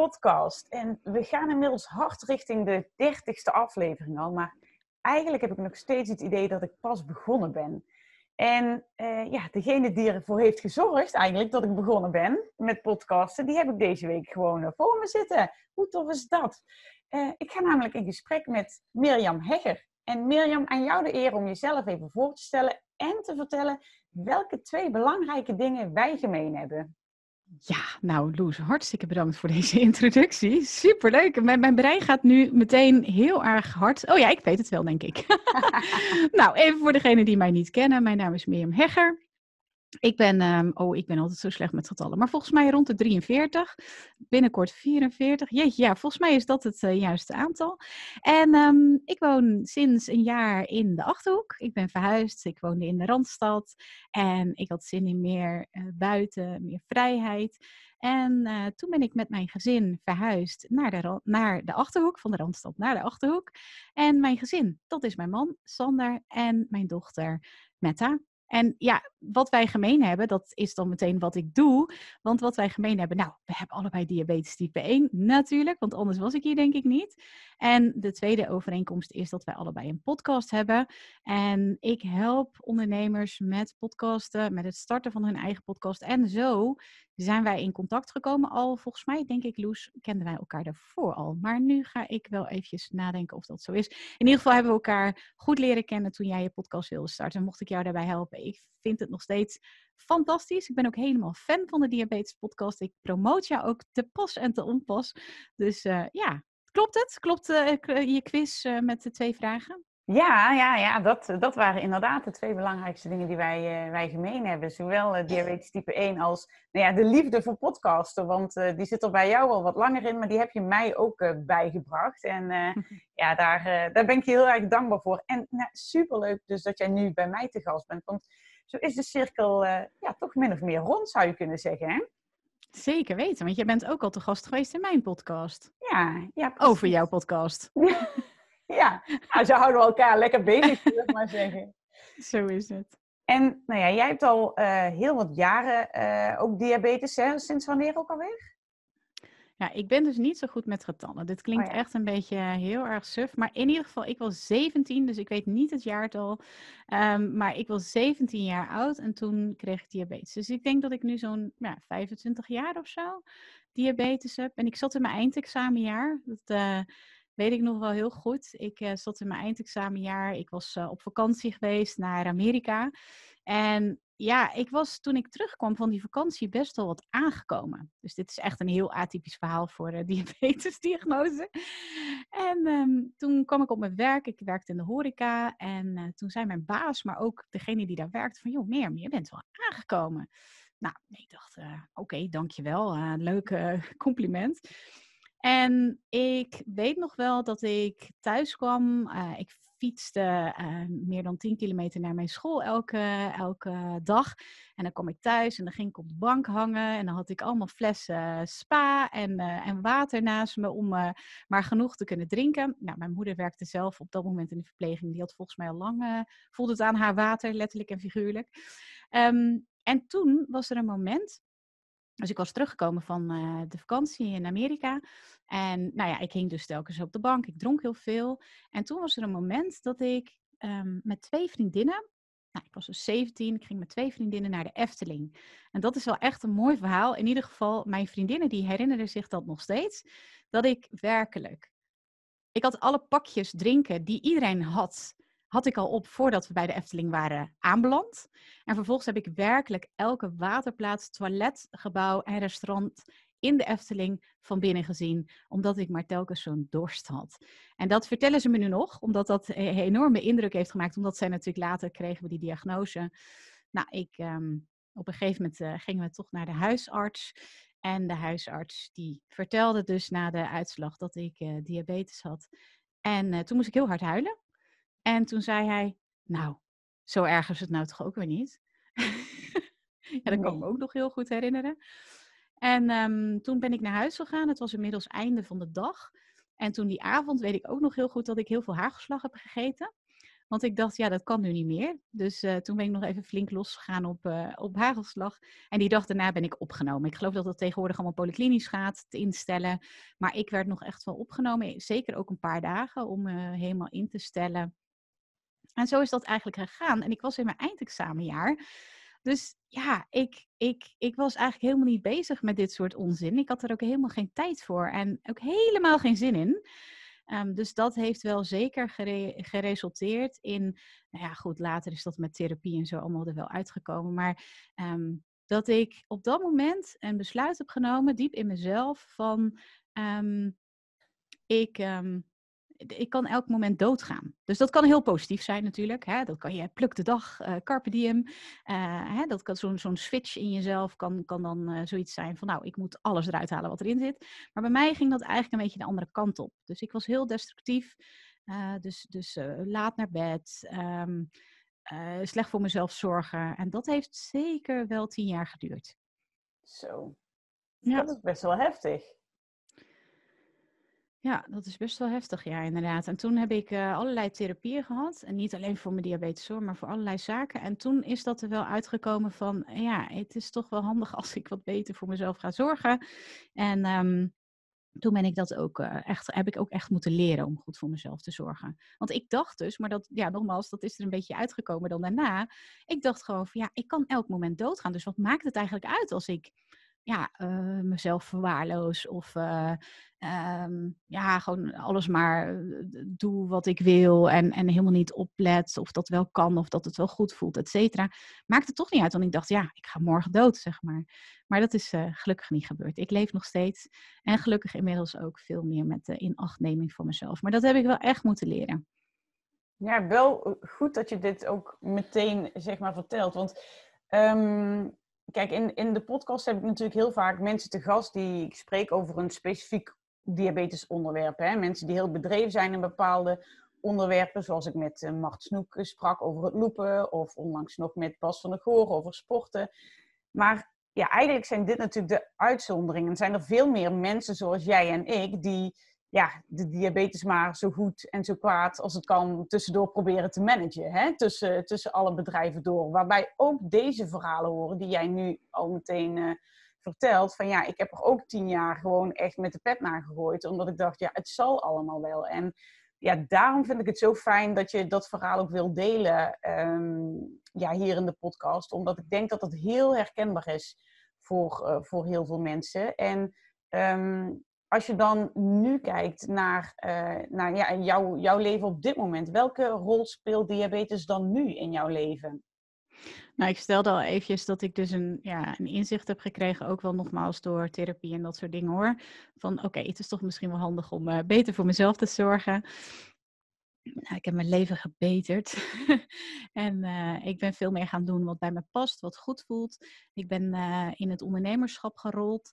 Podcast. En we gaan inmiddels hard richting de dertigste aflevering al. Maar eigenlijk heb ik nog steeds het idee dat ik pas begonnen ben. En uh, ja, degene die ervoor heeft gezorgd eigenlijk dat ik begonnen ben met podcasten, die heb ik deze week gewoon eh, voor me zitten. Hoe tof is dat? Uh, ik ga namelijk in gesprek met Mirjam Hegger. En Mirjam, aan jou de eer om jezelf even voor te stellen en te vertellen welke twee belangrijke dingen wij gemeen hebben. Ja, nou Loes, hartstikke bedankt voor deze introductie. Superleuk. Mijn, mijn brein gaat nu meteen heel erg hard. Oh ja, ik weet het wel, denk ik. nou, even voor degenen die mij niet kennen. Mijn naam is Mirjam Hegger. Ik ben, um, oh, ik ben altijd zo slecht met getallen, maar volgens mij rond de 43, binnenkort 44. Jeetje, ja, volgens mij is dat het uh, juiste aantal. En um, ik woon sinds een jaar in de Achterhoek. Ik ben verhuisd, ik woonde in de Randstad en ik had zin in meer uh, buiten, meer vrijheid. En uh, toen ben ik met mijn gezin verhuisd naar de, naar de Achterhoek, van de Randstad naar de Achterhoek. En mijn gezin, dat is mijn man, Sander, en mijn dochter, Metta. En ja, wat wij gemeen hebben, dat is dan meteen wat ik doe. Want wat wij gemeen hebben, nou, we hebben allebei diabetes type 1 natuurlijk, want anders was ik hier denk ik niet. En de tweede overeenkomst is dat wij allebei een podcast hebben. En ik help ondernemers met podcasten, met het starten van hun eigen podcast. En zo zijn wij in contact gekomen al, volgens mij, denk ik, Loes, kenden wij elkaar daarvoor al. Maar nu ga ik wel eventjes nadenken of dat zo is. In ieder geval hebben we elkaar goed leren kennen toen jij je podcast wilde starten. En mocht ik jou daarbij helpen. Ik vind het nog steeds fantastisch. Ik ben ook helemaal fan van de Diabetes Podcast. Ik promoot jou ook te pas en te onpas. Dus uh, ja, klopt het? Klopt uh, je quiz uh, met de twee vragen? Ja, ja, ja dat, dat waren inderdaad de twee belangrijkste dingen die wij, uh, wij gemeen hebben. Zowel uh, diabetes type 1 als nou ja, de liefde voor podcasten. Want uh, die zit er bij jou al wat langer in, maar die heb je mij ook bijgebracht. En ja, daar, daar ben ik je heel erg dankbaar voor. En nou, superleuk dus dat jij nu bij mij te gast bent. Want zo is de cirkel ja, toch min of meer rond, zou je kunnen zeggen. Hè? Zeker weten, want jij bent ook al te gast geweest in mijn podcast. Ja, ja Over jouw podcast. Ja, nou, zo houden elkaar lekker bezig, wil ik maar zeggen. Zo is het. En nou ja, jij hebt al uh, heel wat jaren uh, ook diabetes, hè? Sinds wanneer ook alweer? Ja, ik ben dus niet zo goed met getallen. Dit klinkt oh ja. echt een beetje heel erg suf. Maar in ieder geval, ik was 17, dus ik weet niet het jaartal. Um, maar ik was 17 jaar oud en toen kreeg ik diabetes. Dus ik denk dat ik nu zo'n ja, 25 jaar of zo diabetes heb. En ik zat in mijn eindexamenjaar. Dat, uh, weet ik nog wel heel goed. Ik uh, zat in mijn eindexamenjaar. Ik was uh, op vakantie geweest naar Amerika. En ja, ik was toen ik terugkwam van die vakantie best wel wat aangekomen. Dus dit is echt een heel atypisch verhaal voor de diabetesdiagnose. En um, toen kwam ik op mijn werk. Ik werkte in de horeca. En uh, toen zei mijn baas, maar ook degene die daar werkt, van joh, Mirjam, je bent wel aangekomen. Nou, ik dacht, oké, okay, dankjewel. leuk compliment. En ik weet nog wel dat ik thuis kwam. Uh, ik fietste uh, meer dan 10 kilometer naar mijn school elke, elke dag. En dan kwam ik thuis en dan ging ik op de bank hangen. En dan had ik allemaal flessen spa en, uh, en water naast me om maar genoeg te kunnen drinken. Nou, mijn moeder werkte zelf op dat moment in de verpleging. Die had volgens mij al lang, voelde het aan haar water, letterlijk en figuurlijk. Um, en toen was er een moment dus ik was teruggekomen van uh, de vakantie in Amerika. En nou ja, ik hing dus telkens op de bank. Ik dronk heel veel. En toen was er een moment dat ik um, met twee vriendinnen. Nou, ik was dus 17. Ik ging met twee vriendinnen naar de Efteling. En dat is wel echt een mooi verhaal. In ieder geval, mijn vriendinnen die herinneren zich dat nog steeds. Dat ik werkelijk. Ik had alle pakjes drinken die iedereen had had ik al op voordat we bij de Efteling waren aanbeland. En vervolgens heb ik werkelijk elke waterplaats, toiletgebouw en restaurant in de Efteling van binnen gezien, omdat ik maar telkens zo'n dorst had. En dat vertellen ze me nu nog, omdat dat een enorme indruk heeft gemaakt, omdat zij natuurlijk later kregen we die diagnose. Nou, ik, um, op een gegeven moment uh, gingen we toch naar de huisarts. En de huisarts die vertelde dus na de uitslag dat ik uh, diabetes had. En uh, toen moest ik heel hard huilen. En toen zei hij, nou, zo erg is het nou toch ook weer niet. ja, dat kan ik me ook nog heel goed herinneren. En um, toen ben ik naar huis gegaan. Het was inmiddels einde van de dag. En toen die avond weet ik ook nog heel goed dat ik heel veel hagelslag heb gegeten. Want ik dacht, ja, dat kan nu niet meer. Dus uh, toen ben ik nog even flink losgegaan op, uh, op hagelslag. En die dag daarna ben ik opgenomen. Ik geloof dat dat tegenwoordig allemaal polyklinisch gaat, te instellen. Maar ik werd nog echt wel opgenomen. Zeker ook een paar dagen om me helemaal in te stellen. En zo is dat eigenlijk gegaan. En ik was in mijn eindexamenjaar. Dus ja, ik, ik, ik was eigenlijk helemaal niet bezig met dit soort onzin. Ik had er ook helemaal geen tijd voor en ook helemaal geen zin in. Um, dus dat heeft wel zeker gere geresulteerd in, nou ja, goed, later is dat met therapie en zo allemaal er wel uitgekomen. Maar um, dat ik op dat moment een besluit heb genomen, diep in mezelf, van um, ik, ik kan elk moment doodgaan. Dus dat kan heel positief zijn natuurlijk. Hè? Dat kan je pluk de dag, uh, carpe diem. Uh, hè? Dat kan zo'n zo'n switch in jezelf kan, kan dan uh, zoiets zijn van nou, ik moet alles eruit halen wat erin zit. Maar bij mij ging dat eigenlijk een beetje de andere kant op. Dus ik was heel destructief. dus dus laat naar bed. Um, slecht voor mezelf zorgen. En dat heeft zeker wel tien jaar geduurd. Zo. Ja. Dat is best wel heftig. Ja, dat is best wel heftig, ja, inderdaad. En toen heb ik uh, allerlei therapieën gehad. En niet alleen voor mijn diabetes hoor, maar voor allerlei zaken. En toen is dat er wel uitgekomen van, ja, het is toch wel handig als ik wat beter voor mezelf ga zorgen. En um, toen ben ik dat ook uh, echt, heb ik ook echt moeten leren om goed voor mezelf te zorgen. Want ik dacht dus, maar dat, ja, nogmaals, dat is er een beetje uitgekomen dan daarna. Ik dacht gewoon van, ja, ik kan elk moment doodgaan. Dus wat maakt het eigenlijk uit als ik ja, uh, mezelf verwaarloos of uh, um, ja, gewoon alles maar eh, doe wat ik wil en, en helemaal niet oplet of dat wel kan of dat het wel goed voelt, et cetera. Maakt het toch niet uit, want ik dacht, ja, ik ga morgen dood, zeg maar. Maar dat is gelukkig niet gebeurd. Ik leef nog steeds en gelukkig inmiddels ook veel meer met de inachtneming van mezelf. Maar dat heb ik wel echt moeten leren. Ja, wel goed dat je dit ook meteen, zeg maar, vertelt, want... Um kijk, in, in de podcast heb ik natuurlijk heel vaak mensen te gast die ik spreek over een specifiek diabetes onderwerp. Hè? Mensen die heel bedreven zijn in bepaalde onderwerpen, zoals ik met uh, Mart Snoek sprak over het loepen, of onlangs nog met Bas van der Goor over sporten. Maar ja, eigenlijk zijn dit natuurlijk de uitzonderingen. Zijn er veel meer mensen zoals jij en ik die ja, de diabetes maar zo goed en zo kwaad als het kan tussendoor proberen te managen. Hè? Tussen, tussen alle bedrijven door. Waarbij ook deze verhalen horen die jij nu al meteen uh, vertelt. Van ja, ik heb er ook tien jaar gewoon echt met de pet naar gegooid. Omdat ik dacht, ja, het zal allemaal wel. En ja, daarom vind ik het zo fijn dat je dat verhaal ook wil delen um, ja, hier in de podcast. Omdat ik denk dat het heel herkenbaar is voor, uh, voor heel veel mensen. En um, als je dan nu kijkt naar, naar ja, jouw, jouw leven op dit moment, welke rol speelt diabetes dan nu in jouw leven? Nou, ik stelde al eventjes dat ik dus een, ja, een inzicht heb gekregen, ook wel nogmaals door therapie en dat soort dingen hoor. Van oké, het is toch misschien wel handig om uh, beter voor mezelf te zorgen. Nou, ik heb mijn leven gebeterd. en uh, ik ben veel meer gaan doen wat bij me past, wat goed voelt. Ik ben in het ondernemerschap gerold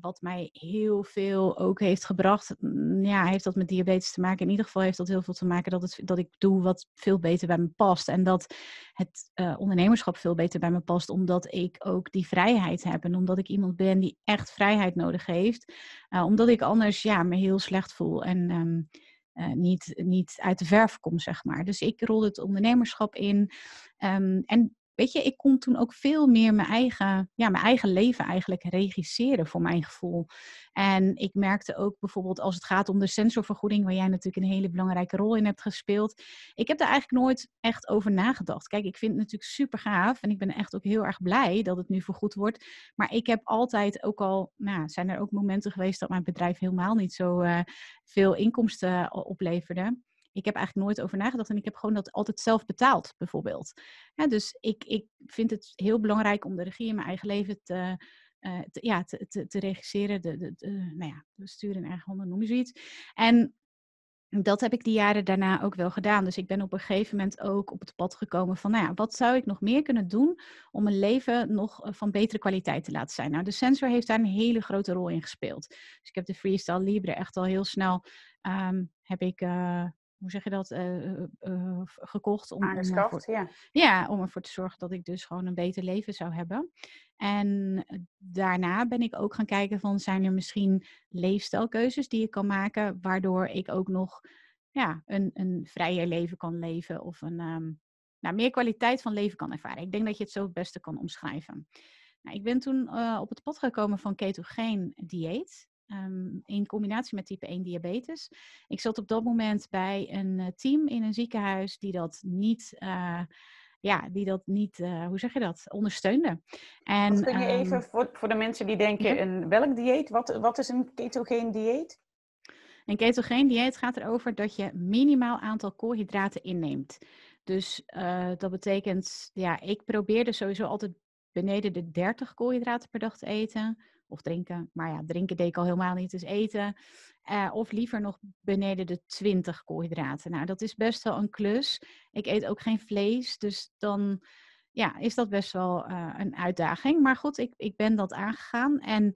wat mij heel veel ook heeft gebracht, mm, ja, heeft dat met diabetes te maken. In ieder geval heeft dat heel veel te maken dat, het, dat ik doe wat veel beter bij me past. En dat het uh, ondernemerschap veel beter bij me past, omdat ik ook die vrijheid heb. En omdat ik iemand ben die echt vrijheid nodig heeft. Uh, omdat ik anders ja, me heel slecht voel en um, uh, niet, niet uit de verf kom, zeg maar. Dus ik rol het ondernemerschap in. Um, en weet je, ik kon toen ook veel meer mijn eigen, ja, mijn eigen leven eigenlijk regisseren voor mijn gevoel. En ik merkte ook bijvoorbeeld als het gaat om de sensorvergoeding, waar jij natuurlijk een hele belangrijke rol in hebt gespeeld. Ik heb daar eigenlijk nooit echt over nagedacht. Kijk, ik vind het natuurlijk super gaaf en ik ben echt ook heel erg blij dat het nu vergoed wordt. Maar ik heb altijd ook al, nou, zijn er ook momenten geweest dat mijn bedrijf helemaal niet zo uh, veel inkomsten opleverde ik heb eigenlijk nooit over nagedacht en ik heb gewoon dat altijd zelf betaald, bijvoorbeeld. Dus ik, ik vind het heel belangrijk om de regie in mijn eigen leven te, uh, te ja, te, te, regisseren, de, de, de, nou ja, de sturen in eigen handen, noem je zoiets. En dat heb ik die jaren daarna ook wel gedaan. Dus ik ben op een gegeven moment ook op het pad gekomen van, nou ja, wat zou ik nog meer kunnen doen om mijn leven nog eh, van betere kwaliteit te laten zijn? Nou, de sensor heeft daar een hele grote rol in gespeeld. Dus ik heb de Freestyle Libre echt al heel snel, um, heb ik, uh, hoe zeg je dat, uh, gekocht. Om, Aangeschaft, om ervoor, ja. Ja, om ervoor te zorgen dat ik dus gewoon een beter leven zou hebben. En daarna ben ik ook gaan kijken van, zijn er misschien leefstijlkeuzes die ik kan maken, waardoor ik ook nog ja, een, een vrijer leven kan leven of een um, nou, meer kwaliteit van leven kan ervaren. Ik denk dat je het zo het beste kan omschrijven. Nou, ik ben toen uh, op het pad gekomen van ketogeen dieet. Um, in combinatie met type 1 diabetes. Ik zat op dat moment bij een uh, team in een ziekenhuis die dat niet, uh, ja, die dat niet, uh, hoe zeg je dat, ondersteunde. En, kun je um, even voor, voor de mensen die denken, ja. een, welk dieet? Wat, wat is een ketogeen dieet? Een ketogeen dieet gaat erover dat je minimaal aantal koolhydraten inneemt. Dus dat betekent, ja, ik probeerde sowieso altijd beneden de 30 koolhydraten per dag te eten of drinken. Maar ja, drinken deed ik al helemaal niet, dus eten. Uh, of liever nog beneden de 20 koolhydraten. Nou, dat is best wel een klus. Ik eet ook geen vlees, dus dan ja, is dat best wel uh, een uitdaging. Maar goed, ik, ik ben dat aangegaan. En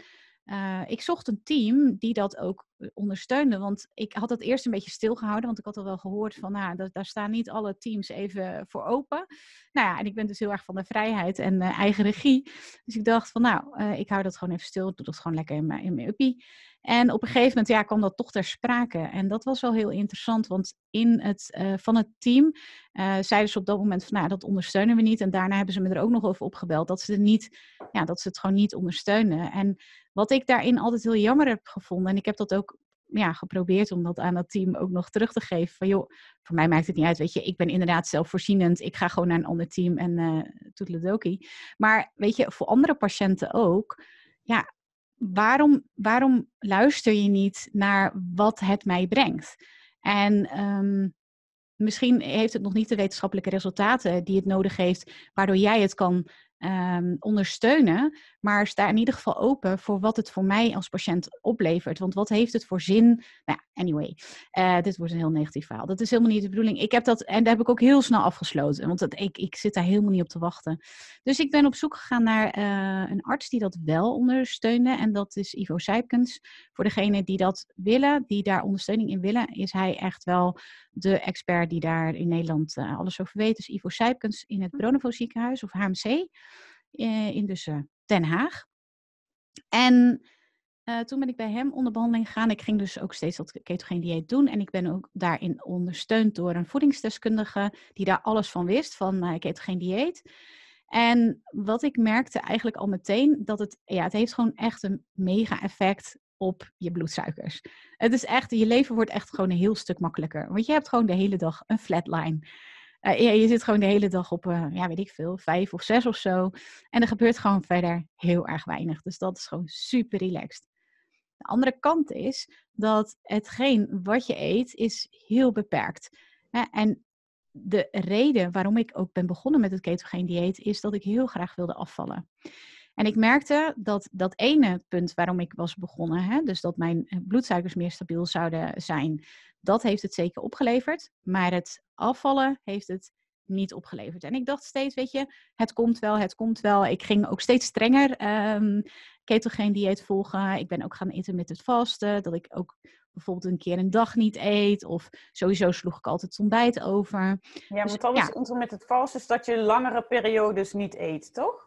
uh, ik zocht een team die dat ook ondersteunde. Want ik had het eerst een beetje stilgehouden. Want ik had al wel gehoord van, nou, daar, daar staan niet alle teams even voor open. Nou ja, en ik ben dus heel erg van de vrijheid en eigen regie. Dus ik dacht van, nou, uh, ik hou dat gewoon even stil. Doe dat gewoon lekker in mijn, in mijn uppie. En op een gegeven moment ja, kwam dat toch ter sprake. En dat was wel heel interessant, want in het, uh, van het team uh, zeiden ze op dat moment van nou, dat ondersteunen we niet. En daarna hebben ze me er ook nog over opgebeld dat ze, het niet, ja, dat ze het gewoon niet ondersteunen. En wat ik daarin altijd heel jammer heb gevonden, en ik heb dat ook ja, geprobeerd om dat aan dat team ook nog terug te geven. Van joh, voor mij maakt het niet uit, weet je, ik ben inderdaad zelfvoorzienend. Ik ga gewoon naar een ander team en uh, toedeledokie. Maar weet je, voor andere patiënten ook, ja, waarom, waarom luister je niet naar wat het mij brengt? En um, misschien heeft het nog niet de wetenschappelijke resultaten die het nodig heeft, waardoor jij het kan um, ondersteunen. Maar sta in ieder geval open voor wat het voor mij als patiënt oplevert. Want wat heeft het voor zin? Nou, anyway, uh, dit wordt een heel negatief verhaal. Dat is helemaal niet de bedoeling. Ik heb dat, en daar heb ik ook heel snel afgesloten. Want dat, ik, ik zit daar helemaal niet op te wachten. Dus ik ben op zoek gegaan naar uh, een arts die dat wel ondersteunde. En dat is Ivo Sijpkens. Voor degenen die dat willen, die daar ondersteuning in willen, is hij echt wel de expert die daar in Nederland uh, alles over weet. Dus Ivo Sijpkens in het Bronovo ziekenhuis of HMC. In dus Den Haag. En uh, toen ben ik bij hem onder behandeling gegaan. Ik ging dus ook steeds dat ketogeen dieet doen. En ik ben ook daarin ondersteund door een voedingsdeskundige die daar alles van wist, van uh, ketogeen dieet. En wat ik merkte eigenlijk al meteen, dat het, ja, het heeft gewoon echt een mega effect op je bloedsuikers. Het is echt, je leven wordt echt gewoon een heel stuk makkelijker. Want je hebt gewoon de hele dag een flatline. Uh, ja, je zit gewoon de hele dag op, uh, ja, weet ik veel, vijf of zes of zo. En er gebeurt gewoon verder heel erg weinig. Dus dat is gewoon super relaxed. De andere kant is dat hetgeen wat je eet is heel beperkt. Hè? En de reden waarom ik ook ben begonnen met het ketogeen dieet is dat ik heel graag wilde afvallen. En ik merkte dat dat ene punt waarom ik was begonnen, hè, dus dat mijn eh, bloedsuikers meer stabiel zouden zijn, dat heeft het zeker opgeleverd. Maar het afvallen heeft het niet opgeleverd. En ik dacht steeds, weet je, het komt wel, het komt wel. Ik ging ook steeds strenger um, ketogeen dieet volgen. Ik ben ook gaan eten met het vasten. Dat ik ook bijvoorbeeld een keer een dag niet eet. Of sowieso sloeg ik altijd het ontbijt over. Ja, dus, want alles ja. met het vasten is dat je langere periodes niet eet, toch?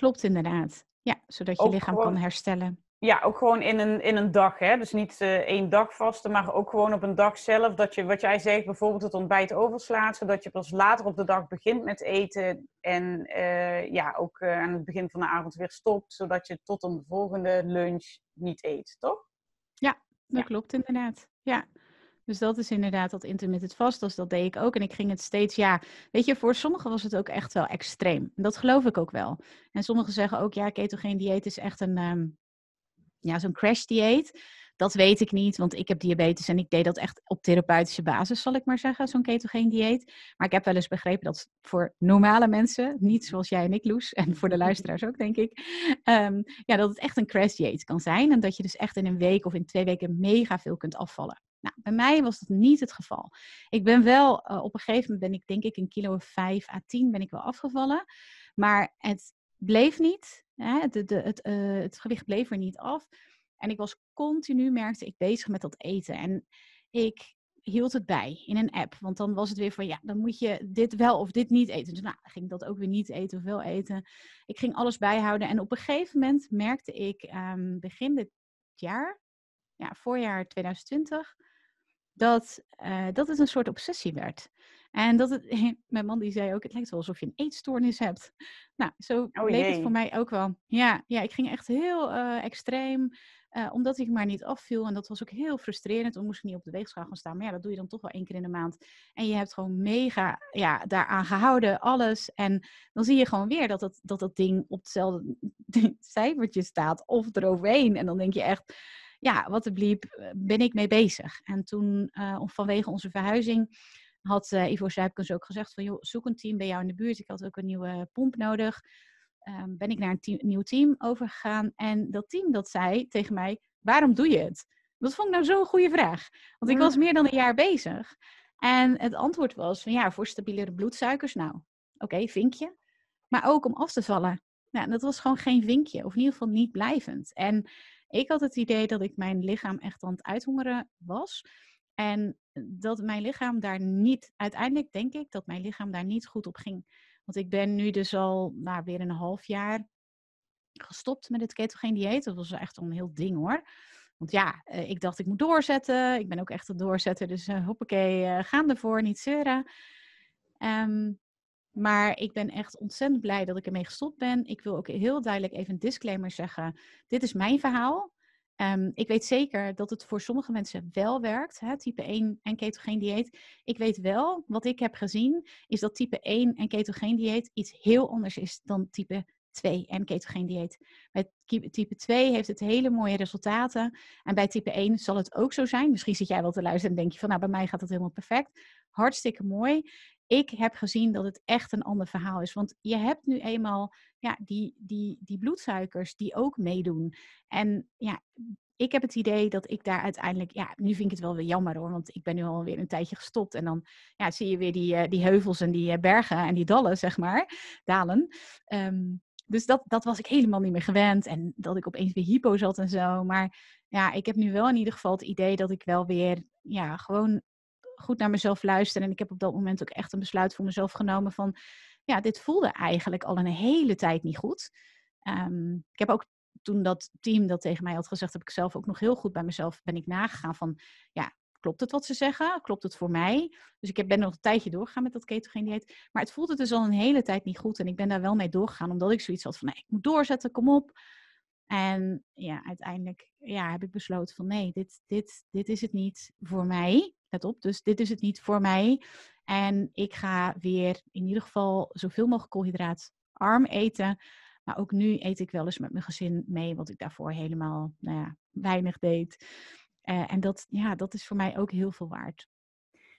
Klopt inderdaad. Ja, zodat je ook lichaam gewoon... kan herstellen. Ja, ook gewoon in een, in een dag. Hè? Dus niet uh, één dag vasten, maar ook gewoon op een dag zelf. Dat je, wat jij zegt, bijvoorbeeld het ontbijt overslaat. Zodat je pas later op de dag begint met eten. En uh, ja, ook uh, aan het begin van de avond weer stopt. Zodat je tot een volgende lunch niet eet, toch? Ja, dat ja. klopt inderdaad. Ja. Dus dat is inderdaad dat intermittent vast. Dus dat deed ik ook. En ik ging het steeds, ja, weet je, voor sommigen was het ook echt wel extreem. Dat geloof ik ook wel. En sommigen zeggen ook, ja, ketogeen dieet is echt een, um, ja, zo'n crash dieet. Dat weet ik niet, want ik heb diabetes en ik deed dat echt op therapeutische basis, zal ik maar zeggen, zo'n ketogeen dieet. Maar ik heb wel eens begrepen dat voor normale mensen, niet zoals jij en ik, Loes, en voor de luisteraars ook, denk ik, um, ja, dat het echt een crash dieet kan zijn. En dat je dus echt in een week of in twee weken mega veel kunt afvallen. Nou, bij mij was dat niet het geval. Ik ben wel, uh, op een gegeven moment ben ik denk ik een kilo of 5 à 10 ben ik wel afgevallen. Maar het bleef niet. Hè? De, het, uh, het gewicht bleef er niet af. En ik was continu, merkte ik, bezig met dat eten. En ik hield het bij in een app. Want dan was het weer van, ja, dan moet je dit wel of dit niet eten. Dus nou, ging ik dat ook weer niet eten of wel eten. Ik ging alles bijhouden. En op een gegeven moment merkte ik, um, begin dit jaar, ja, voorjaar 2020, dat, uh, dat het een soort obsessie werd. En dat het, mijn man die zei ook, het lijkt wel alsof je een eetstoornis hebt. Nou, zo oh, bleek het voor mij ook wel. Ja, ja ik ging echt heel uh, extreem. Uh, omdat ik maar niet afviel. En dat was ook heel frustrerend. Toen moest ik niet op de weegschaal gaan staan. Maar ja, dat doe je dan toch wel één keer in de maand. En je hebt gewoon mega ja, daaraan gehouden, alles. En dan zie je gewoon weer dat dat, dat, dat ding op hetzelfde cijfertje staat. Of eroverheen. En dan denk je echt, ja, wat de bliep eh, ben ik mee bezig. En toen, uh, vanwege onze verhuizing, had uh, Ivo Zuipkens ook gezegd van, joh, zoek een team bij jou in de buurt. Ik had ook een nieuwe pomp nodig. Um, ben ik naar een team, nieuw team overgegaan. En dat team dat zei tegen mij, waarom doe je het? Dat vond ik nou zo'n goede vraag. Want ik was mm. meer dan een jaar bezig. En het antwoord was van ja, voor stabielere bloedsuikers. Nou, oké, vinkje. Maar ook om af te vallen. Nou, dat was gewoon geen vinkje. Of in ieder geval niet blijvend. En ik had het idee dat ik mijn lichaam echt aan het uithongeren was. En dat mijn lichaam daar niet, uiteindelijk denk ik dat mijn lichaam daar niet goed op ging. Want ik ben nu dus al nou, weer een half jaar gestopt met het ketogeen dieet. Dat was echt een heel ding hoor. Want ja, eh, ik dacht ik moet doorzetten. Ik ben ook echt een doorzetter. Dus uh, hoppakee, uh, gaan ervoor, niet zeuren. Um, maar ik ben echt ontzettend blij dat ik ermee gestopt ben. Ik wil ook heel duidelijk even een disclaimer zeggen. Dit is mijn verhaal. Um, ik weet zeker dat het voor sommige mensen wel werkt, hè, type 1 en ketogeen dieet. Ik weet wel, wat ik heb gezien, is dat type 1 en ketogeen dieet iets heel anders is dan type 2 en ketogeen dieet. Bij type 2 heeft het hele mooie resultaten. En bij type 1 zal het ook zo zijn. Misschien zit jij wel te luisteren en denk je van, nou, bij mij gaat het helemaal perfect. Hartstikke mooi. Ik heb gezien dat het echt een ander verhaal is. Want je hebt nu eenmaal ja, die, die, die bloedsuikers die ook meedoen. En ja, ik heb het idee dat ik daar uiteindelijk, ja, nu vind ik het wel weer jammer hoor, want ik ben nu alweer een tijdje gestopt en dan ja, zie je weer die, uh, die heuvels en die uh, bergen en die dallen, zeg maar, dalen. Um, dus dat, dat was ik helemaal niet meer gewend. En dat ik opeens weer hypo zat en zo. Maar ja, ik heb nu wel in ieder geval het idee dat ik wel weer ja, gewoon goed naar mezelf luister. En ik heb op dat moment ook echt een besluit voor mezelf genomen van... Ja, dit voelde eigenlijk al een hele tijd niet goed. Um, ik heb ook toen dat team dat tegen mij had gezegd, heb ik zelf ook nog heel goed bij mezelf ben ik nagegaan van, ja, klopt het wat ze zeggen? Klopt het voor mij? Dus ik ben nog een tijdje doorgegaan met dat ketogeen dieet. Maar het voelde dus al een hele tijd niet goed. En ik ben daar wel mee doorgegaan, omdat ik zoiets had van, nee, ik moet doorzetten, kom op. En ja, uiteindelijk ja, heb ik besloten van, nee, dit, dit, dit is het niet voor mij. Op, dus dit is het niet voor mij. En ik ga weer in ieder geval zoveel mogelijk koolhydraatarm eten. Maar ook nu eet ik wel eens met mijn gezin mee, wat ik daarvoor helemaal nou ja, weinig deed. Uh, en dat, ja, dat is voor mij ook heel veel waard.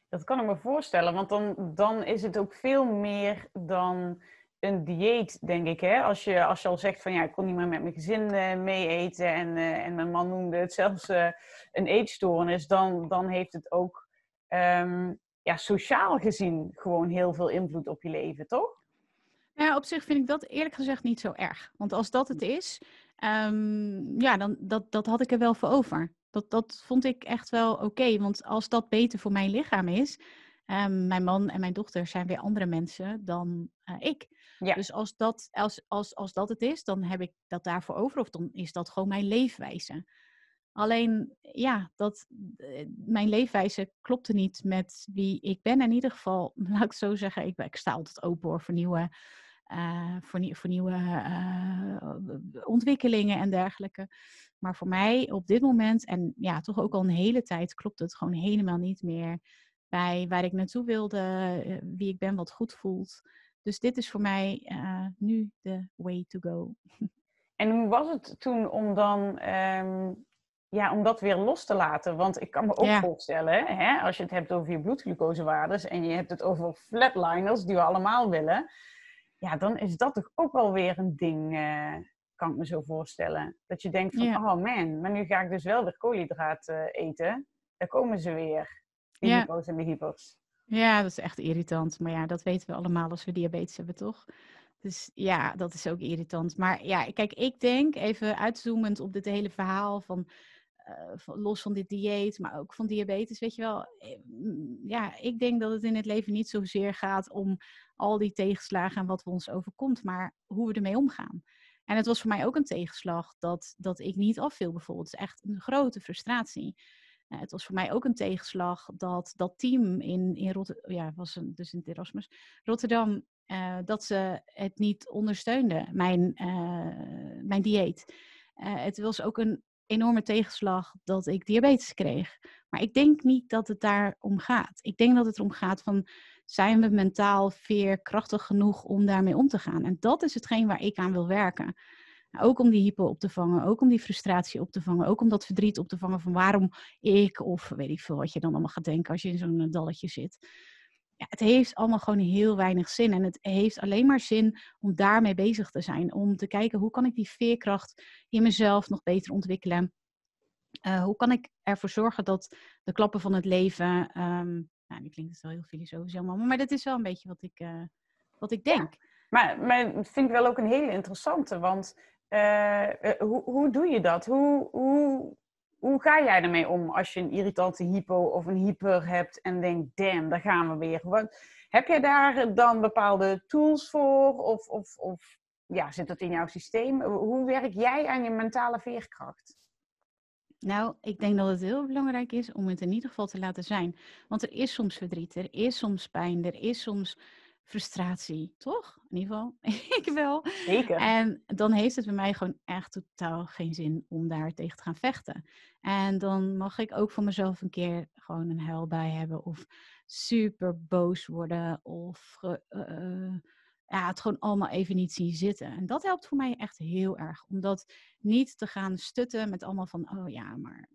Dat kan ik me voorstellen, want dan, dan is het ook veel meer dan een dieet, denk ik. Hè? Als, je, als je al zegt van ja, ik kon niet meer met mijn gezin uh, mee eten en, uh, en mijn man noemde het zelfs een eetstoornis, dan, dan heeft het ook um, ja, sociaal gezien gewoon heel veel invloed op je leven, toch? Ja, op zich vind ik dat eerlijk gezegd niet zo erg. Want als dat het is, um, ja, dan dat, dat had ik er wel voor over. Dat, dat vond ik echt wel oké. want als dat beter voor mijn lichaam is, um, mijn man en mijn dochter zijn weer andere mensen dan uh, ik. Ja. Dus als dat, als, als, als dat het is, dan heb ik dat daarvoor over. Of dan is dat gewoon mijn leefwijze. Alleen, ja, dat, eh, mijn leefwijze klopte niet met wie ik ben. In ieder geval, laat ik zo zeggen, ik, sta altijd open voor nieuwe uh, voor, nieuwe uh, ontwikkelingen en dergelijke. Maar voor mij op dit moment, en ja, toch ook al een hele tijd, klopt het gewoon helemaal niet meer bij waar ik naartoe wilde, wie ik ben, wat goed voelt. Dus dit is voor mij nu de way to go. En hoe was het toen om dan um, ja, om dat weer los te laten? Want ik kan me ook ja. voorstellen, hè, als je het hebt over je bloedglucosewaardes en je hebt het over flatliners die we allemaal willen ja, dan is dat toch ook wel weer een ding, uh, kan ik me zo voorstellen. Dat je denkt van, ja. oh man, maar nu ga ik dus wel weer koolhydraten uh, eten. daar komen ze weer. De Ja. hypo's en de hypers. Ja, dat is echt irritant. Maar ja, dat weten we allemaal als we diabetes hebben, toch? Dus ja, dat is ook irritant. Maar ja, kijk, ik denk, even uitzoomend op dit hele verhaal van, eh, los van dit dieet, maar ook van diabetes, weet je wel. eh, mm, Ja, ik denk dat het in het leven niet zozeer gaat om al die tegenslagen en wat we ons overkomt, maar hoe we ermee omgaan. En het was voor mij ook een tegenslag dat, dat ik niet afviel bijvoorbeeld. Het is echt een grote frustratie. Eh, het was voor mij ook een tegenslag dat dat team in, in Rotterdam, ja, was een, dus in het Erasmus, Rotterdam, dat ze het niet ondersteunden, mijn, mijn dieet. Het was ook een enorme tegenslag dat ik diabetes kreeg. Maar ik denk niet dat het daar om gaat. Ik denk dat het erom gaat van, zijn we mentaal veerkrachtig genoeg om daarmee om te gaan? En dat is hetgeen waar ik aan wil werken. Ook om die hypo op te vangen, ook om die frustratie op te vangen, ook om dat verdriet op te vangen van waarom ik of weet ik veel wat je dan allemaal gaat denken als je in zo'n dalletje zit. Ja, het heeft allemaal gewoon heel weinig zin en het heeft alleen maar zin om daarmee bezig te zijn. Om te kijken hoe kan ik die veerkracht in mezelf nog beter ontwikkelen. Eh, hoe kan ik ervoor zorgen dat de klappen van het leven, ehm, nou nu klinkt het wel heel filosofisch allemaal, maar dat is wel een beetje wat ik, eh, wat ik denk. Maar, maar dat vind ik wel ook een hele interessante, want eh, hoe, hoe doe je dat? Hoe, hoe, hoe ga jij ermee om als je een irritante hypo of een hyper hebt en denkt, damn, daar gaan we weer. Wat, heb jij daar dan bepaalde tools voor of, of, of ja, zit dat in jouw systeem? Hoe werk jij aan je mentale veerkracht? Nou, ik denk dat het heel belangrijk is om het in ieder geval te laten zijn. Want er is soms verdriet, er is soms pijn, er is soms frustratie, toch? In ieder geval, ik wel. Zeker. En dan heeft het bij mij gewoon echt totaal geen zin om daar tegen te gaan vechten. En dan mag ik ook van mezelf een keer gewoon een huilbui hebben of super boos worden of ge- eh, ja, het gewoon allemaal even niet zien zitten. En dat helpt voor mij echt heel erg. Om dat niet te gaan stutten met allemaal van, oh ja, maar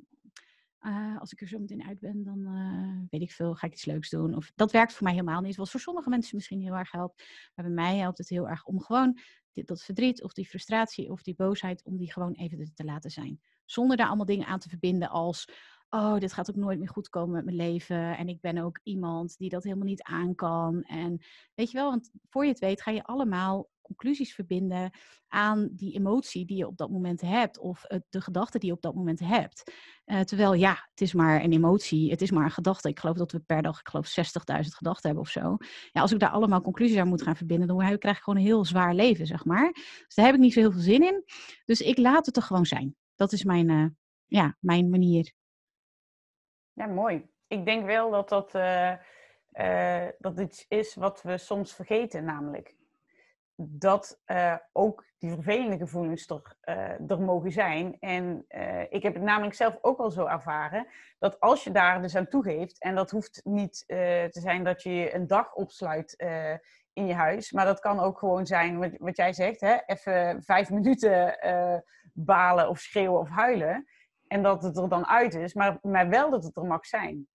eh, als ik er zo meteen uit ben, dan eh, weet ik veel, ga ik iets leuks doen. Of dat werkt voor mij helemaal niet. Wat voor sommige mensen misschien heel erg helpt. Maar bij mij helpt het heel erg om gewoon dit, dat verdriet of die frustratie of die boosheid, om die gewoon even te laten zijn. Zonder daar allemaal dingen aan te verbinden als, oh, dit gaat ook nooit meer goed komen met mijn leven. En ik ben ook iemand die dat helemaal niet aan kan. En weet je wel, want voor je het weet ga je allemaal conclusies verbinden aan die emotie die je op dat moment hebt. Of de gedachte die je op dat moment hebt. Eh, terwijl ja, het is maar een emotie, het is maar een gedachte. Ik geloof dat we per dag, ik geloof 60.000 gedachten hebben of zo. Ja, als ik daar allemaal conclusies aan moet gaan verbinden, dan krijg ik gewoon een heel zwaar leven, zeg maar. Dus daar heb ik niet zo heel veel zin in. Dus ik laat het er gewoon zijn. Dat is mijn, eh, ja, mijn manier. Ja, mooi. Ik denk wel dat dat, eh, eh, dat iets is wat we soms vergeten, namelijk dat eh, ook die vervelende gevoelens er, er mogen zijn. En ik heb het namelijk zelf ook al zo ervaren, dat als je daar dus aan toegeeft, en dat hoeft niet te zijn dat je een dag opsluit in je huis, maar dat kan ook gewoon zijn, wat, wat jij zegt, hè, even vijf minuten balen of schreeuwen of huilen. En dat het er dan uit is, maar, maar wel dat het er mag zijn.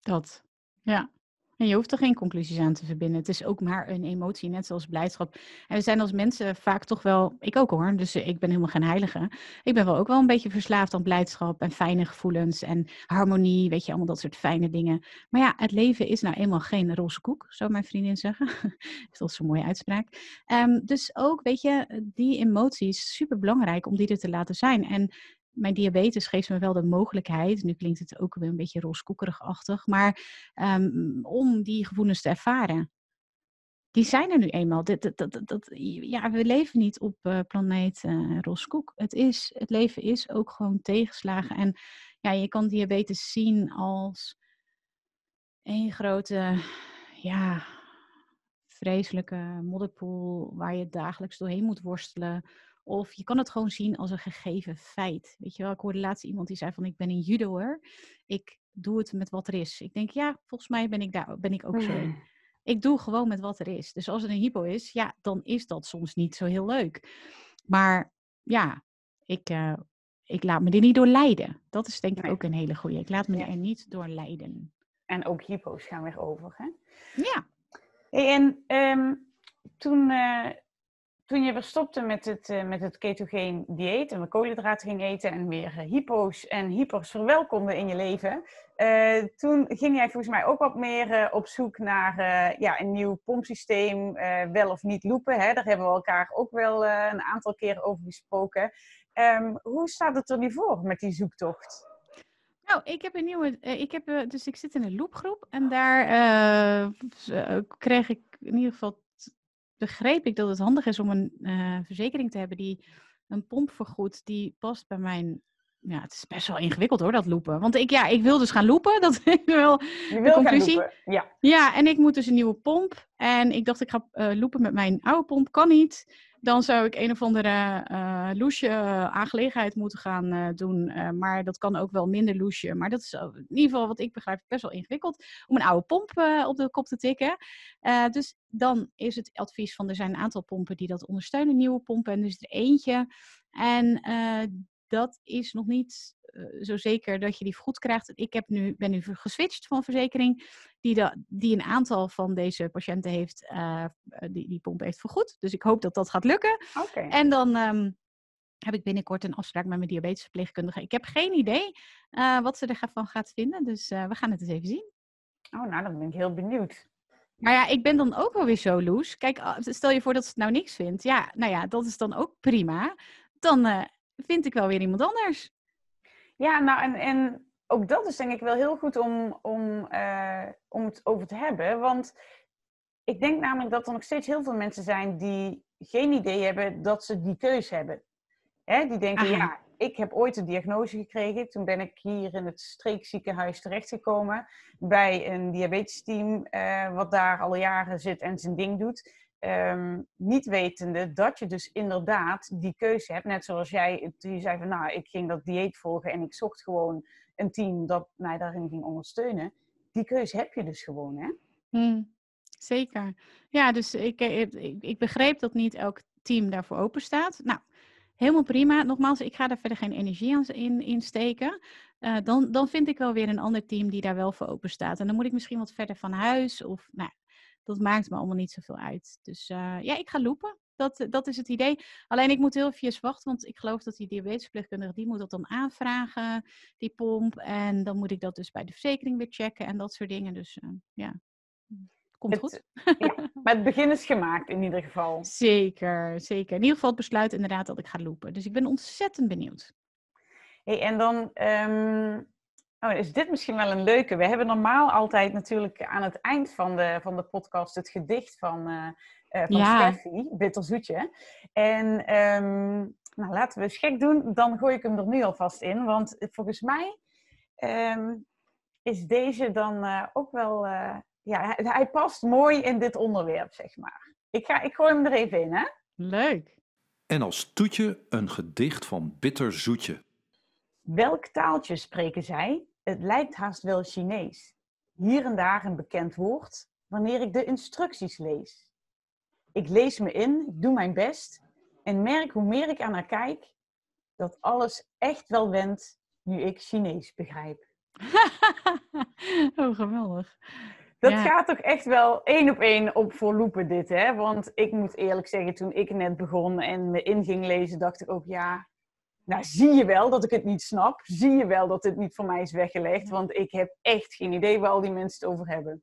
Dat, ja. En je hoeft er geen conclusies aan te verbinden. Het is ook maar een emotie, net zoals blijdschap. En we zijn als mensen vaak toch wel, ik ook hoor, dus ik ben helemaal geen heilige. Ik ben wel ook wel een beetje verslaafd aan blijdschap en fijne gevoelens en harmonie, weet je, allemaal dat soort fijne dingen. Maar ja, het leven is nou eenmaal geen roze koek, zou mijn vriendin zeggen. is dat zo'n mooie uitspraak. Ehm, dus ook, weet je, die emotie is super belangrijk om die er te laten zijn. En mijn diabetes geeft me wel de mogelijkheid, nu klinkt het ook weer een beetje roskoekerig-achtig, maar ehm, om die gevoelens te ervaren. Die zijn er nu eenmaal. Dat, dat, dat, ja, we leven niet op uh, planeet uh, Roskoek. Het, is, het leven is ook gewoon tegenslagen. En ja, je kan diabetes zien als één grote, ja, vreselijke modderpoel waar je dagelijks doorheen moet worstelen. Of je kan het gewoon zien als een gegeven feit. Weet je wel, ik hoorde laatst iemand die zei van ik ben een judoer. Ik doe het met wat er is. Ik denk ja, volgens mij ben ik daar ben ik ook zo in. Ik doe gewoon met wat er is. Dus als er een hypo is, ja, dan is dat soms niet zo heel leuk. Maar ja, ik, uh, ik laat me er niet door leiden. Dat is denk ik nee. ook een hele goede. Ik laat me ja. er niet door leiden. En ook hypo's gaan weer over, hè? Ja. Hey, en um, toen, uh, toen je weer stopte met het, uh, met het ketogeen dieet en we koolhydraten ging eten en weer uh, hypo's en hypers verwelkomde in je leven, uh, toen ging jij volgens mij ook wat meer op zoek naar ja, een nieuw pompsysteem, wel of niet lopen. Hè? Daar hebben we elkaar ook wel een aantal keer over gesproken. Um, hoe staat het er nu voor met die zoektocht? Nou, ik heb een nieuwe. ik heb, dus ik zit in een loopgroep en daar kreeg ik in ieder geval begreep ik dat het handig is om een uh, verzekering te hebben die een pomp vergoedt die past bij mijn. Ja, het is best wel ingewikkeld hoor, dat lopen. Want ik, ja, ik wil dus gaan lopen. Dat is wel de conclusie. ja. ja, en ik moet dus een nieuwe pomp. En ik dacht, ik ga uh, lopen met mijn oude pomp. Kan niet dan zou ik een of andere uh, loesje uh, aangelegenheid moeten gaan uh, doen. maar dat kan ook wel minder loesje. Maar dat is in ieder geval wat ik begrijp best wel ingewikkeld om een oude pomp op de kop te tikken. dus dan is het advies van er zijn een aantal pompen die dat ondersteunen, nieuwe pompen. En dus er eentje. En dat is nog niet uh, zo zeker dat je die goed krijgt. Ik heb nu, ben nu geswitcht van verzekering, die, die een aantal van deze patiënten heeft, uh, die, die pomp heeft vergoed. Dus ik hoop dat dat gaat lukken. Okay. En dan um, heb ik binnenkort een afspraak met mijn diabetesverpleegkundige. Ik heb geen idee uh, wat ze ervan gaat vinden, dus we gaan het eens even zien. Oh, nou, dan ben ik heel benieuwd. Maar ja, ik ben dan ook wel weer zo loes. Kijk, stel je voor dat ze het nou niks vindt. Ja, nou ja, dat is dan ook prima. Dan vind ik wel weer iemand anders. Ja, nou en, en ook dat is denk ik wel heel goed om, om, uh, om het over te hebben. Want ik denk namelijk dat er nog steeds heel veel mensen zijn die geen idee hebben dat ze die keus hebben. Hè? Die denken, Aha. ja, ik heb ooit een diagnose gekregen. Toen ben ik hier in het streekziekenhuis terechtgekomen bij een diabetesteam, uh, wat daar al jaren zit en zijn ding doet. Um, niet wetende dat je dus inderdaad die keuze hebt. Net zoals jij, je zei van nou, ik ging dat dieet volgen en ik zocht gewoon een team dat mij daarin ging ondersteunen. Die keuze heb je dus gewoon, hè? Hmm, zeker. Ja, dus ik, ik, ik begreep dat niet elk team daarvoor open staat. Nou, helemaal prima. Nogmaals, ik ga daar verder geen energie aan in, in steken. Uh, dan, dan vind ik wel weer een ander team die daar wel voor open staat. En dan moet ik misschien wat verder van huis. Of nou, dat maakt me allemaal niet zoveel uit. Dus uh, ja, ik ga lopen. Dat, dat is het idee. Alleen ik moet heel even wachten, want ik geloof dat die diabetesverpleegkundige, die moet dat dan aanvragen, die pomp. En dan moet ik dat dus bij de verzekering weer checken en dat soort dingen. Dus uh, ja, komt het, goed. Ja, maar het begin is gemaakt in ieder geval. Zeker, zeker. In ieder geval het besluit inderdaad dat ik ga lopen. Dus ik ben ontzettend benieuwd. Hey, en dan um, Oh, is dit misschien wel een leuke? We hebben normaal altijd natuurlijk aan het eind van de, van de podcast het gedicht van, uh, uh, van ja. Steffi, Bitterzoetje. En um, nou, laten we eens gek doen, dan gooi ik hem er nu alvast in. Want volgens mij um, is deze dan uh, ook wel... ja, hij, hij, past mooi in dit onderwerp, zeg maar. Ik, ga, ik gooi hem er even in, hè? Leuk. En als toetje een gedicht van Bitterzoetje. Welk taaltje spreken zij? Het lijkt haast wel Chinees. Hier en daar een bekend woord, wanneer ik de instructies lees. Ik lees me in, ik doe mijn best en merk hoe meer ik aan haar kijk, dat alles echt wel wendt nu ik Chinees begrijp. oh, geweldig. Dat ja. gaat toch echt wel één op één op voor loepen dit, hè? Want ik moet eerlijk zeggen, toen ik net begon en me in ging lezen, dacht ik ook, ja, nou, zie je wel dat ik het niet snap. Zie je wel dat het niet voor mij is weggelegd. Want ik heb echt geen idee waar al die mensen het over hebben.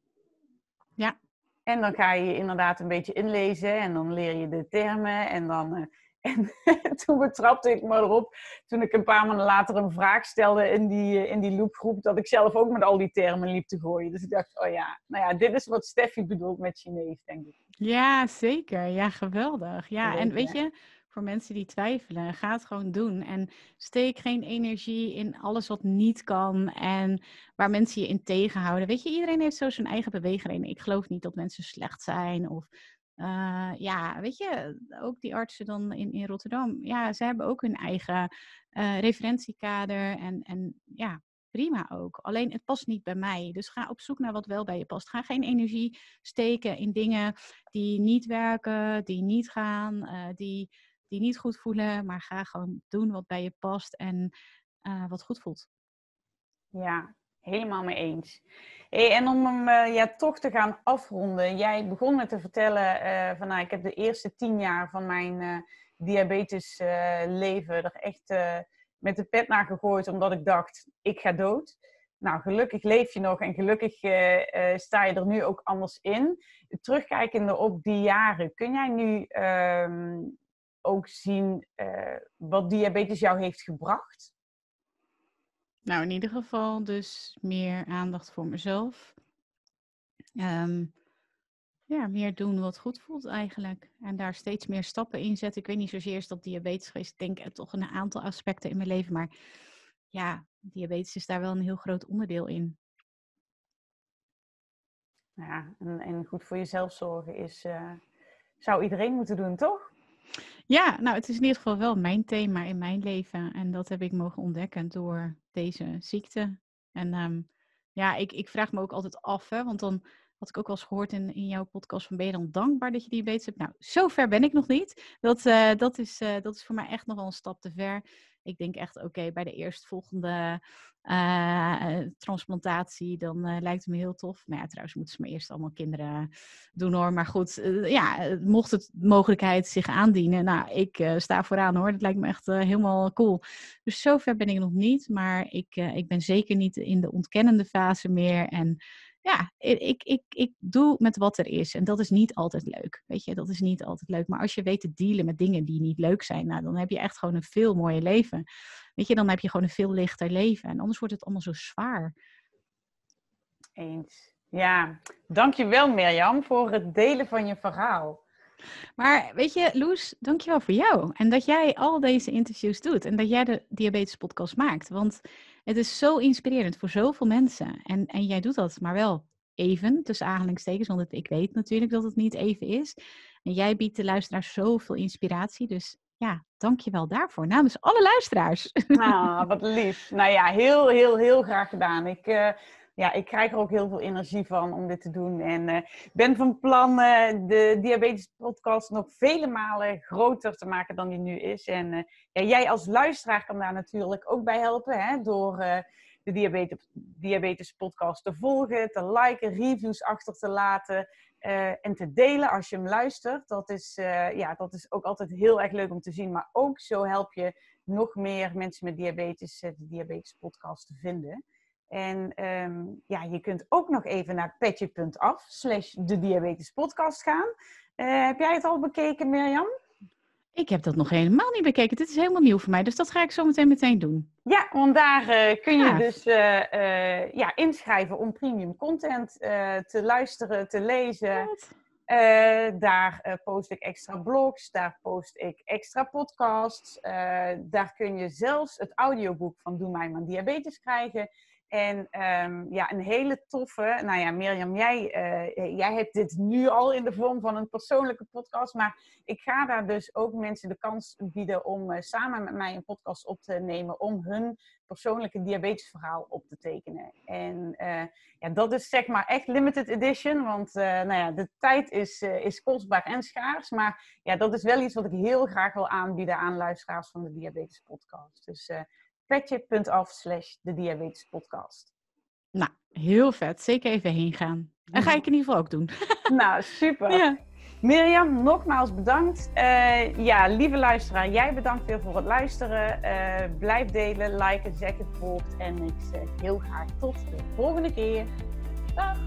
Ja. En dan ga je inderdaad een beetje inlezen. En dan leer je de termen. En dan... Uh, en toen betrapte ik me erop, toen ik een paar maanden later een vraag stelde in die, in die loopgroep, dat ik zelf ook met al die termen liep te gooien. Dus ik dacht, oh ja, nou ja, dit is wat Steffi bedoelt met Chinees, denk ik. Ja, zeker. Ja, geweldig. Ja, en weet je, voor mensen die twijfelen. Ga het gewoon doen. En steek geen energie in alles wat niet kan en waar mensen je in tegenhouden. Weet je, iedereen heeft zo zijn eigen beweegreden. Ik geloof niet dat mensen slecht zijn of uh, ja, weet je, ook die artsen dan in, in Rotterdam. Ja, ze hebben ook hun eigen uh, referentiekader en, en ja, prima ook. Alleen het past niet bij mij. Dus ga op zoek naar wat wel bij je past. Ga geen energie steken in dingen die niet werken, die niet gaan, uh, die die niet goed voelen, maar ga gewoon doen wat bij je past en uh, wat goed voelt. Ja, Helemaal mee eens. Hey, en om hem uh, ja, toch te gaan afronden. Jij begon met te vertellen uh, van nou, ik heb de eerste tien jaar van mijn diabetes leven er echt met de pet naar gegooid. Omdat ik dacht, ik ga dood. Nou, gelukkig leef je nog en gelukkig sta je er nu ook anders in. Terugkijkende op die jaren, kun jij nu ehm, ook zien wat diabetes jou heeft gebracht? Nou, in ieder geval dus meer aandacht voor mezelf. Ehm, ja, meer doen wat goed voelt eigenlijk. En daar steeds meer stappen in zetten. Ik weet niet zozeer is dat diabetes geweest. Ik denk er toch een aantal aspecten in mijn leven. Maar ja, diabetes is daar wel een heel groot onderdeel in. Ja, en, en goed voor jezelf zorgen is, uh, zou iedereen moeten doen, toch? Ja, nou, het is in ieder geval wel mijn thema in mijn leven. En dat heb ik mogen ontdekken door deze ziekte. En um, ja, ik, ik vraag me ook altijd af, hè, want dan had ik ook wel eens gehoord in, in jouw podcast van ben je dan dankbaar dat je diabetes hebt? Nou, zover ben ik nog niet. Dat, uh, dat, is, uh, dat is voor mij echt nog wel een stap te ver. Ik denk echt, oké, bij de eerstvolgende uh, transplantatie, dan uh, lijkt het me heel tof. Nou ja, trouwens moeten ze maar eerst allemaal kinderen doen hoor. Maar goed, uh, ja, mocht het mogelijkheid zich aandienen, nou, ik sta vooraan hoor. Dat lijkt me echt helemaal cool. Dus zover ben ik nog niet, maar ik, ik ben zeker niet in de ontkennende fase meer. En ja, ik, ik, ik doe met wat er is. En dat is niet altijd leuk. Weet je, dat is niet altijd leuk. Maar als je weet te dealen met dingen die niet leuk zijn, nou, dan heb je echt gewoon een veel mooier leven. Weet je, dan heb je gewoon een veel lichter leven. En anders wordt het allemaal zo zwaar. Eens. Ja, dankjewel Mirjam voor het delen van je verhaal. Maar weet je, Loes, dankjewel voor jou. En dat jij al deze interviews doet. En dat jij de Diabetes Podcast maakt. Want het is zo inspirerend voor zoveel mensen. En, en jij doet dat maar wel even, tussen aanhalingstekens. Want ik weet natuurlijk dat het niet even is. En jij biedt de luisteraars zoveel inspiratie. Dus ja, dankjewel daarvoor. Namens alle luisteraars. Nou, wat lief. Nou ja, heel, heel, heel graag gedaan. Ik... Uh ja, ik krijg er ook heel veel energie van om dit te doen. En uh, ben van plan uh, de Diabetes Podcast nog vele malen groter te maken dan die nu is. En uh, ja, jij als luisteraar kan daar natuurlijk ook bij helpen. Hè, door de Diabetes, Diabetes Podcast te volgen, te liken, reviews achter te laten. en te delen als je hem luistert. Dat is, ja, dat is ook altijd heel erg leuk om te zien. Maar ook zo help je nog meer mensen met diabetes de Diabetes Podcast te vinden. En um, ja, je kunt ook nog even naar petje.af slash de diabetespodcast gaan. Uh, heb jij het al bekeken, Mirjam? Ik heb dat nog helemaal niet bekeken. Dit is helemaal nieuw voor mij, dus dat ga ik zo meteen meteen doen. Ja, want daar uh, kun je ja. dus uh, ja, inschrijven om premium content te luisteren, te lezen. daar post ik extra blogs, daar post ik extra podcasts. daar kun je zelfs het audioboek van Doe Mij Maar Diabetes krijgen. En um, ja, een hele toffe. Nou ja, Mirjam, jij, uh, jij hebt dit nu al in de vorm van een persoonlijke podcast. Maar ik ga daar dus ook mensen de kans bieden om uh, samen met mij een podcast op te nemen. Om hun persoonlijke diabetesverhaal op te tekenen. En ja, dat is zeg maar echt limited edition. Want nou ja, de tijd is, is kostbaar en schaars. Maar ja, dat is wel iets wat ik heel graag wil aanbieden aan luisteraars van de Diabetes Podcast. Dus petje.af slash de diabetespodcast. Nou, heel vet. Zeker even heen gaan. En ga ik in ieder geval ook doen. nou, super. Ja. Mirjam, nogmaals bedankt. Uh, ja, lieve luisteraar, jij bedankt weer voor het luisteren. Uh, blijf delen, liken, zeg het volgt. En ik zeg heel graag tot de volgende keer. Dag!